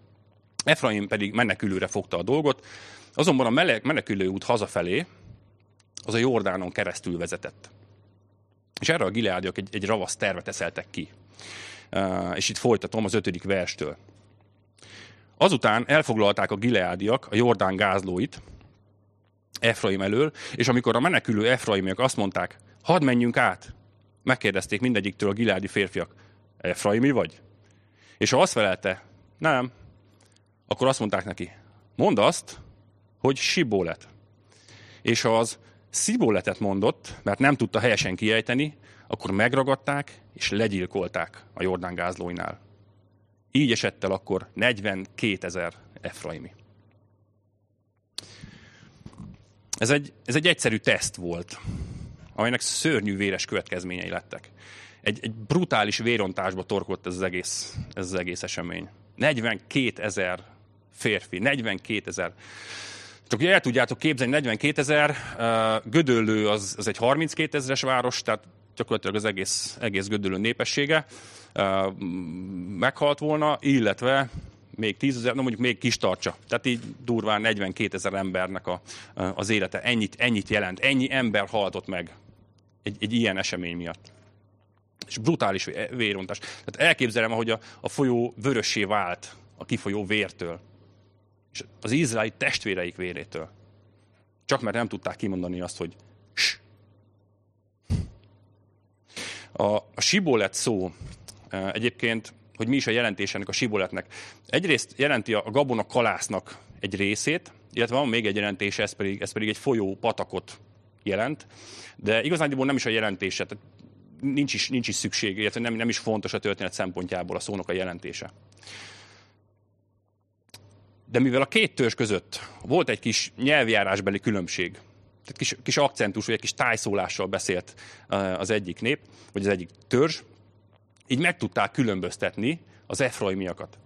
Efraim pedig menekülőre fogta a dolgot, azonban a menekülő út hazafelé az a Jordánon keresztül vezetett. És erre a gileádiak egy, egy ravasz tervet eszeltek ki. És itt folytatom az ötödik verstől. Azután elfoglalták a gileádiak a Jordán gázlóit Efraim elől, és amikor a menekülő Efraimiak azt mondták, hadd menjünk át, megkérdezték mindegyiktől a gileádi férfiak, Efraimi vagy? És ha azt felelte, nem, akkor azt mondták neki, mondd azt, hogy Sibólet. És ha az Szibóletet mondott, mert nem tudta helyesen kiejteni, akkor megragadták és legyilkolták a Jordán gázlóinál. Így esett el akkor 42 ezer Efraimi. Ez egy, ez egy egyszerű teszt volt, amelynek szörnyű véres következményei lettek. Egy, egy brutális vérontásba torkolt ez az egész, ez az egész esemény. 42 ezer férfi, 42 ezer. Csak el tudjátok képzelni, 42 ezer, Gödöllő az, az egy 32 ezeres város, tehát gyakorlatilag az egész, egész Gödöllő népessége meghalt volna, illetve még tízezer, no mondjuk még kis tartsa. Tehát így durván 42 ezer embernek a, az élete. Ennyit, ennyit jelent. Ennyi ember haltott meg egy, egy ilyen esemény miatt. És brutális vérontás. Tehát elképzelem, ahogy a, a folyó vörössé vált a kifolyó vértől. És az izraeli testvéreik vérétől. Csak mert nem tudták kimondani azt, hogy A, a sibolet szó egyébként, hogy mi is a jelentés ennek a siboletnek. Egyrészt jelenti a gabona kalásznak egy részét, illetve van még egy jelentése, ez pedig, ez pedig egy folyó patakot jelent, de igazán nem is a jelentése, tehát nincs is, nincs is szükség, illetve nem, nem is fontos a történet szempontjából a szónak a jelentése. De mivel a két törzs között volt egy kis nyelvjárásbeli különbség, tehát kis, kis akcentus, vagy egy kis tájszólással beszélt az egyik nép, vagy az egyik törzs, így meg tudták különböztetni az efraimiakat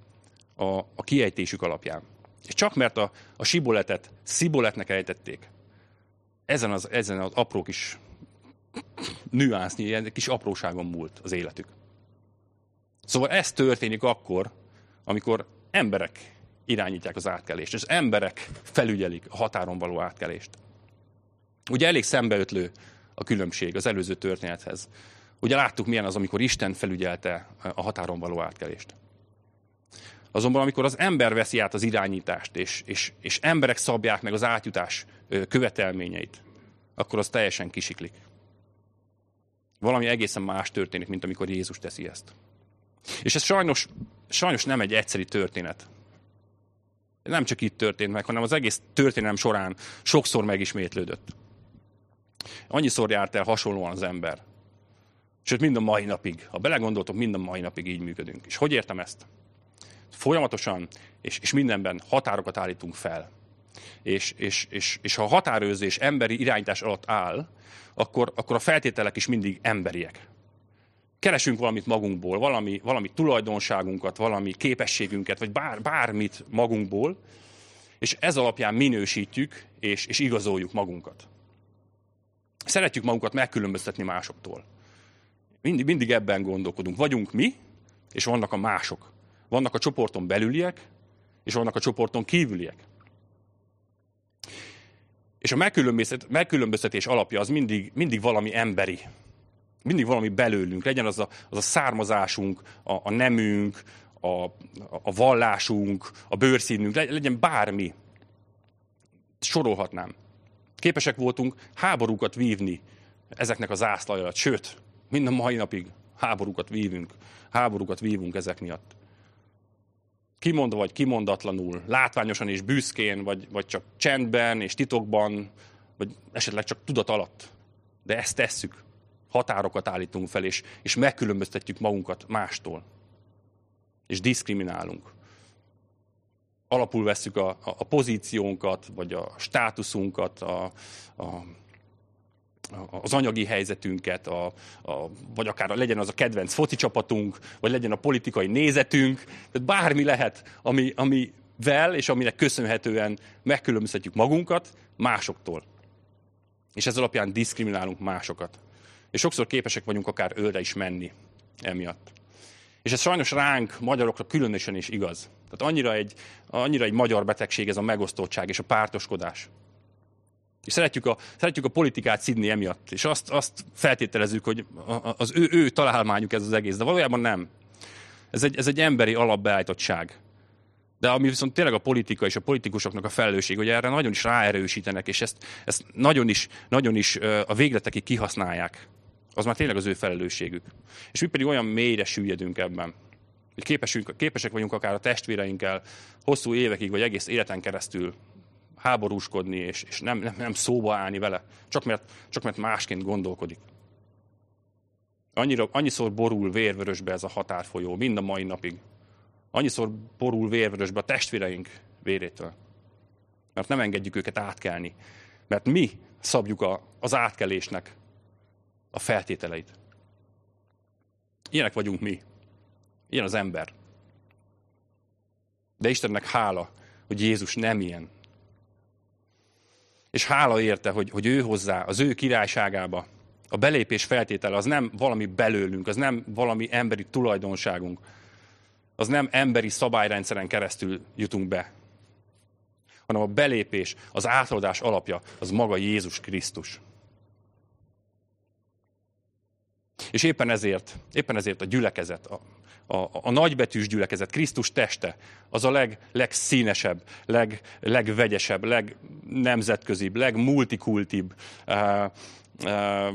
a, a kiejtésük alapján. És csak mert a, a siboletet sziboletnek ejtették, ezen az, ezen az apró kis nüansznyi, ilyen kis apróságon múlt az életük. Szóval ez történik akkor, amikor emberek irányítják az átkelést, és emberek felügyelik a határon való átkelést. Ugye elég szembeötlő a különbség az előző történethez. Ugye láttuk, milyen az, amikor Isten felügyelte a határon való átkelést. Azonban, amikor az ember veszi át az irányítást, és, és, és emberek szabják meg az átjutás követelményeit, akkor az teljesen kisiklik. Valami egészen más történik, mint amikor Jézus teszi ezt. És ez sajnos, sajnos nem egy egyszerű történet. Nem csak itt történt meg, hanem az egész történelem során sokszor megismétlődött. Annyiszor járt el hasonlóan az ember. Sőt, mind a mai napig, ha belegondoltok, mind a mai napig így működünk. És hogy értem ezt? Folyamatosan és, és mindenben határokat állítunk fel. És, és, és, és ha a határőrzés emberi irányítás alatt áll, akkor, akkor a feltételek is mindig emberiek. Keresünk valamit magunkból, valami, valami tulajdonságunkat, valami képességünket, vagy bár, bármit magunkból, és ez alapján minősítjük és, és igazoljuk magunkat. Szeretjük magunkat megkülönböztetni másoktól. Mindig, mindig ebben gondolkodunk. Vagyunk mi, és vannak a mások. Vannak a csoporton belüliek, és vannak a csoporton kívüliek. És a megkülönböztetés alapja az mindig, mindig valami emberi. Mindig valami belőlünk. Legyen az a, az a származásunk, a, a nemünk, a, a vallásunk, a bőrszínünk, legyen bármi. Sorolhatnám. Képesek voltunk háborúkat vívni ezeknek az zászlaj alatt. Sőt, mind a mai napig háborúkat vívünk. Háborúkat vívunk ezek miatt kimondva vagy kimondatlanul, látványosan és büszkén, vagy, vagy csak csendben és titokban, vagy esetleg csak tudat alatt. De ezt tesszük. Határokat állítunk fel, és, és megkülönböztetjük magunkat mástól. És diszkriminálunk. Alapul vesszük a, a, pozíciónkat, vagy a státuszunkat, a, a az anyagi helyzetünket, a, a, vagy akár legyen az a kedvenc foci csapatunk, vagy legyen a politikai nézetünk, tehát bármi lehet, ami, amivel és aminek köszönhetően megkülönböztetjük magunkat másoktól. És ez alapján diszkriminálunk másokat. És sokszor képesek vagyunk akár őre is menni emiatt. És ez sajnos ránk, magyarokra különösen is igaz. Tehát annyira egy, annyira egy magyar betegség ez a megosztottság és a pártoskodás. És szeretjük a, szeretjük a politikát szidni emiatt. És azt, azt feltételezzük, hogy az ő, ő találmányuk ez az egész. De valójában nem. Ez egy, ez egy emberi alapbeállítottság. De ami viszont tényleg a politika és a politikusoknak a felelősség, hogy erre nagyon is ráerősítenek, és ezt, ezt nagyon is, nagyon is a végletekig kihasználják, az már tényleg az ő felelősségük. És mi pedig olyan mélyre süllyedünk ebben, hogy képesünk, képesek vagyunk akár a testvéreinkkel hosszú évekig, vagy egész életen keresztül háborúskodni, és, és nem, nem, nem szóba állni vele, csak mert, csak mert másként gondolkodik. Annyira, annyiszor borul vérvörösbe ez a határfolyó, mind a mai napig. Annyiszor borul vérvörösbe a testvéreink vérétől. Mert nem engedjük őket átkelni. Mert mi szabjuk a, az átkelésnek a feltételeit. Ilyenek vagyunk mi. Ilyen az ember. De Istennek hála, hogy Jézus nem ilyen és hála érte, hogy, hogy ő hozzá, az ő királyságába a belépés feltétele az nem valami belőlünk, az nem valami emberi tulajdonságunk, az nem emberi szabályrendszeren keresztül jutunk be, hanem a belépés, az átadás alapja, az maga Jézus Krisztus. És éppen ezért, éppen ezért a gyülekezet, a, a, nagybetűs gyülekezet, Krisztus teste, az a leg, legszínesebb, leg, legvegyesebb, legnemzetközibb, legmultikultibb, uh, uh,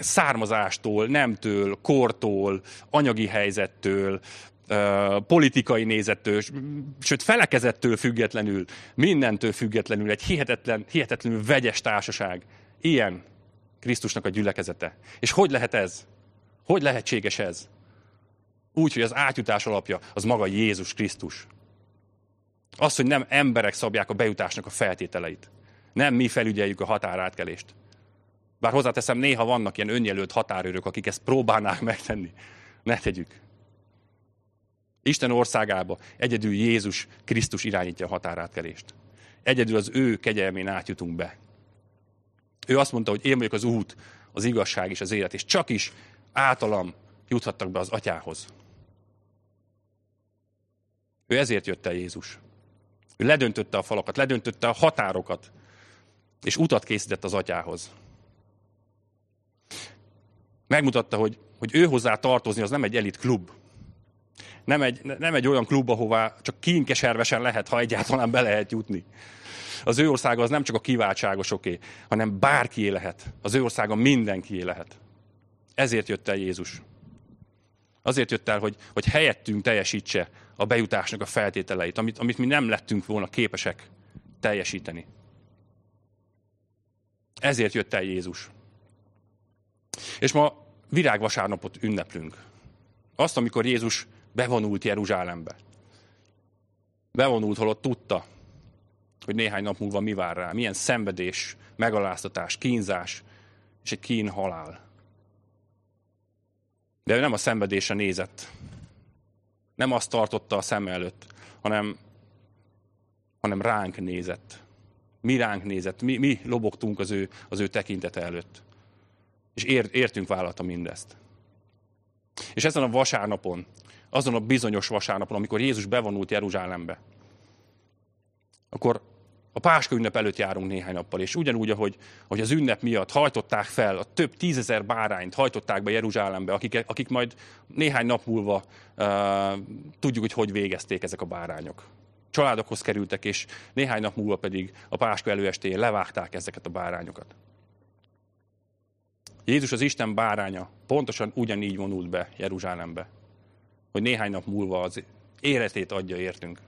származástól, nemtől, kortól, anyagi helyzettől, uh, politikai nézettől, sőt felekezettől függetlenül, mindentől függetlenül egy hihetetlen, hihetetlenül vegyes társaság. Ilyen Krisztusnak a gyülekezete. És hogy lehet ez? Hogy lehetséges ez? Úgy, hogy az átjutás alapja az maga Jézus Krisztus. Az, hogy nem emberek szabják a bejutásnak a feltételeit. Nem mi felügyeljük a határátkelést. Bár hozzáteszem, néha vannak ilyen önjelölt határőrök, akik ezt próbálnák megtenni. Ne tegyük. Isten országába egyedül Jézus Krisztus irányítja a határátkelést. Egyedül az ő kegyelmén átjutunk be. Ő azt mondta, hogy én vagyok az út, az igazság és az élet, és csak is általam juthattak be az atyához. Ő ezért jött el Jézus. Ő ledöntötte a falakat, ledöntötte a határokat, és utat készített az atyához. Megmutatta, hogy, hogy ő hozzá tartozni, az nem egy elit klub. Nem egy, nem egy olyan klub, ahová csak kínkeservesen lehet, ha egyáltalán be lehet jutni. Az ő országa az nem csak a kiváltságosoké, hanem bárkié lehet. Az ő országa mindenkié lehet. Ezért jött el Jézus. Azért jött el, hogy, hogy helyettünk teljesítse a bejutásnak a feltételeit, amit, amit mi nem lettünk volna képesek teljesíteni. Ezért jött el Jézus. És ma virágvasárnapot ünneplünk. Azt, amikor Jézus bevonult Jeruzsálembe. Bevonult, holott tudta, hogy néhány nap múlva mi vár rá. Milyen szenvedés, megaláztatás, kínzás és egy kín halál. De ő nem a szenvedésre nézett. Nem azt tartotta a szem előtt, hanem, hanem ránk nézett. Mi ránk nézett, mi, mi lobogtunk az ő, az ő tekintete előtt. És ért, értünk vállalta mindezt. És ezen a vasárnapon, azon a bizonyos vasárnapon, amikor Jézus bevonult Jeruzsálembe, akkor a Páska ünnep előtt járunk néhány nappal, és ugyanúgy, ahogy, ahogy az ünnep miatt hajtották fel, a több tízezer bárányt hajtották be Jeruzsálembe, akik, akik majd néhány nap múlva uh, tudjuk, hogy hogy végezték ezek a bárányok. Családokhoz kerültek, és néhány nap múlva pedig a Páska előestéjén levágták ezeket a bárányokat. Jézus az Isten báránya pontosan ugyanígy vonult be Jeruzsálembe, hogy néhány nap múlva az életét adja értünk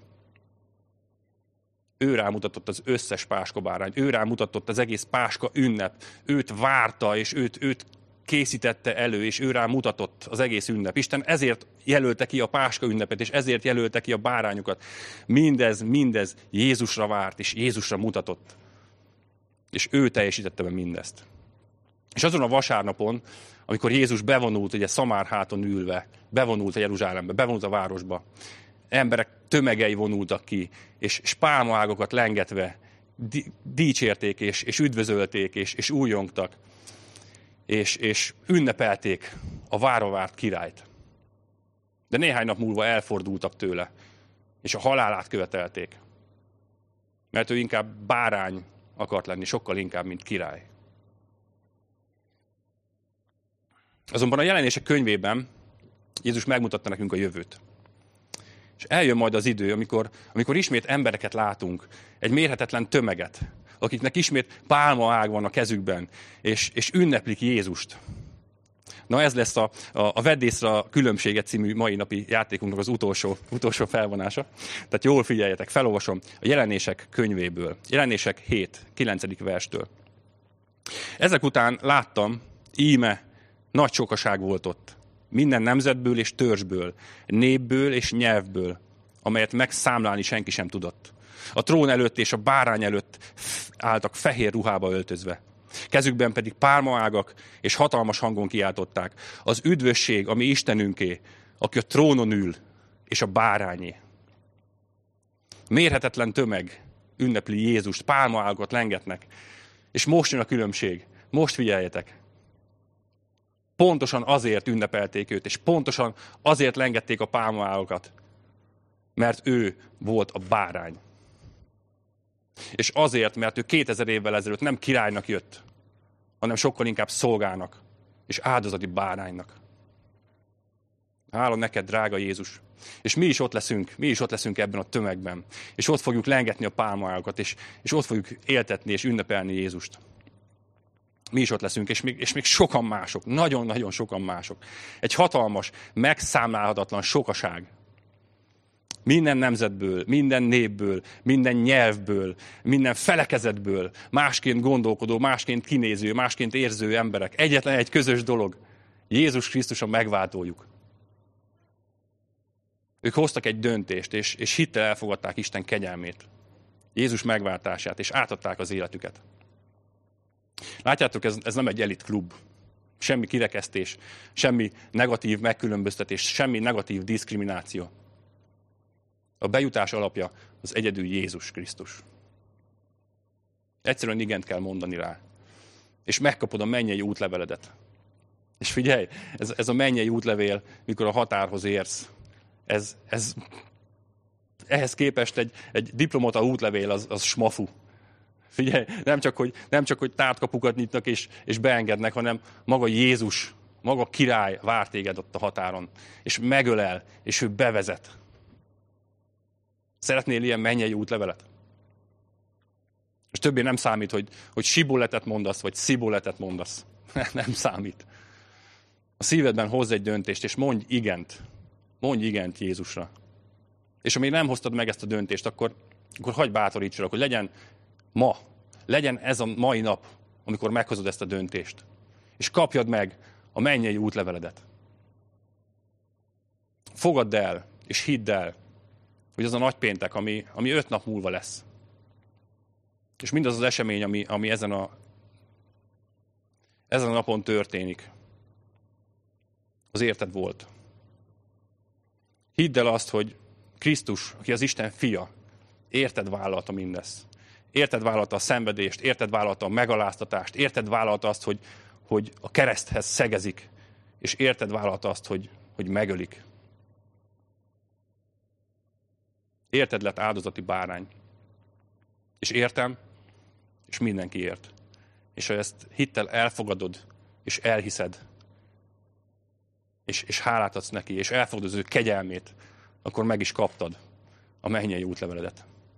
ő rámutatott az összes páska bárány, ő rámutatott az egész páska ünnep, őt várta, és őt, őt készítette elő, és ő rá mutatott az egész ünnep. Isten ezért jelölte ki a páska ünnepet, és ezért jelölte ki a bárányokat. Mindez, mindez Jézusra várt, és Jézusra mutatott. És ő teljesítette be mindezt. És azon a vasárnapon, amikor Jézus bevonult, ugye Szamárháton ülve, bevonult a Jeruzsálembe, bevonult a városba, emberek tömegei vonultak ki, és, és pálmaágokat lengetve di, dicsérték, és, és üdvözölték, és, és újongtak, és, és ünnepelték a várovárt királyt. De néhány nap múlva elfordultak tőle, és a halálát követelték. Mert ő inkább bárány akart lenni, sokkal inkább, mint király. Azonban a jelenések könyvében Jézus megmutatta nekünk a jövőt. És eljön majd az idő, amikor, amikor ismét embereket látunk, egy mérhetetlen tömeget, akiknek ismét pálmaág van a kezükben, és, és ünneplik Jézust. Na ez lesz a, a, a Veddészra különbséget című mai napi játékunknak az utolsó, utolsó felvonása. Tehát jól figyeljetek, felolvasom a jelenések könyvéből. Jelenések 7, 9. verstől. Ezek után láttam, íme, nagy sokaság volt ott minden nemzetből és törzsből, népből és nyelvből, amelyet megszámlálni senki sem tudott. A trón előtt és a bárány előtt álltak fehér ruhába öltözve. Kezükben pedig pálmaágak, és hatalmas hangon kiáltották. Az üdvösség, ami Istenünké, aki a trónon ül, és a bárányé. Mérhetetlen tömeg ünnepli Jézust, pálmaágat lengetnek. És most jön a különbség. Most figyeljetek pontosan azért ünnepelték őt, és pontosan azért lengették a pálmaágokat, mert ő volt a bárány. És azért, mert ő 2000 évvel ezelőtt nem királynak jött, hanem sokkal inkább szolgának és áldozati báránynak. Hála neked, drága Jézus. És mi is ott leszünk, mi is ott leszünk ebben a tömegben. És ott fogjuk lengetni a pálmaágokat, és, és ott fogjuk éltetni és ünnepelni Jézust mi is ott leszünk, és még, és még sokan mások, nagyon-nagyon sokan mások. Egy hatalmas, megszámlálhatatlan sokaság. Minden nemzetből, minden népből, minden nyelvből, minden felekezetből, másként gondolkodó, másként kinéző, másként érző emberek. Egyetlen egy közös dolog. Jézus Krisztus a megváltójuk. Ők hoztak egy döntést, és, és hittel elfogadták Isten kegyelmét. Jézus megváltását, és átadták az életüket. Látjátok, ez, ez nem egy elit klub. Semmi kirekesztés, semmi negatív megkülönböztetés, semmi negatív diszkrimináció. A bejutás alapja az egyedül Jézus Krisztus. Egyszerűen igent kell mondani rá. És megkapod a mennyei útleveledet. És figyelj, ez, ez a mennyei útlevél, mikor a határhoz érsz, ez, ez ehhez képest egy, egy diplomata útlevél az, az smafu. Figyelj, nem csak, hogy, nem csak, hogy tártkapukat nyitnak és, és beengednek, hanem maga Jézus maga király vár téged ott a határon, és megölel, és ő bevezet. Szeretnél ilyen mennyei útlevelet? És többé nem számít, hogy, hogy sibuletet mondasz, vagy szibuletet mondasz. nem számít. A szívedben hozz egy döntést, és mondj igent. Mondj igent Jézusra. És amíg nem hoztad meg ezt a döntést, akkor, akkor hagyj bátorítsalak, hogy legyen ma, legyen ez a mai nap, amikor meghozod ezt a döntést. És kapjad meg a mennyei útleveledet. Fogadd el, és hidd el, hogy az a nagy péntek, ami, ami öt nap múlva lesz. És mindaz az esemény, ami, ami ezen, a, ezen a napon történik, az érted volt. Hidd el azt, hogy Krisztus, aki az Isten fia, érted vállalta mindezt. Érted vállalta a szenvedést, érted vállalta a megaláztatást, érted vállalta azt, hogy, hogy a kereszthez szegezik, és érted vállalta azt, hogy, hogy megölik. Érted lett áldozati bárány. És értem, és mindenki ért. És ha ezt hittel elfogadod, és elhiszed, és, és hálát adsz neki, és elfogadod az ő kegyelmét, akkor meg is kaptad a mennyei útleveledet.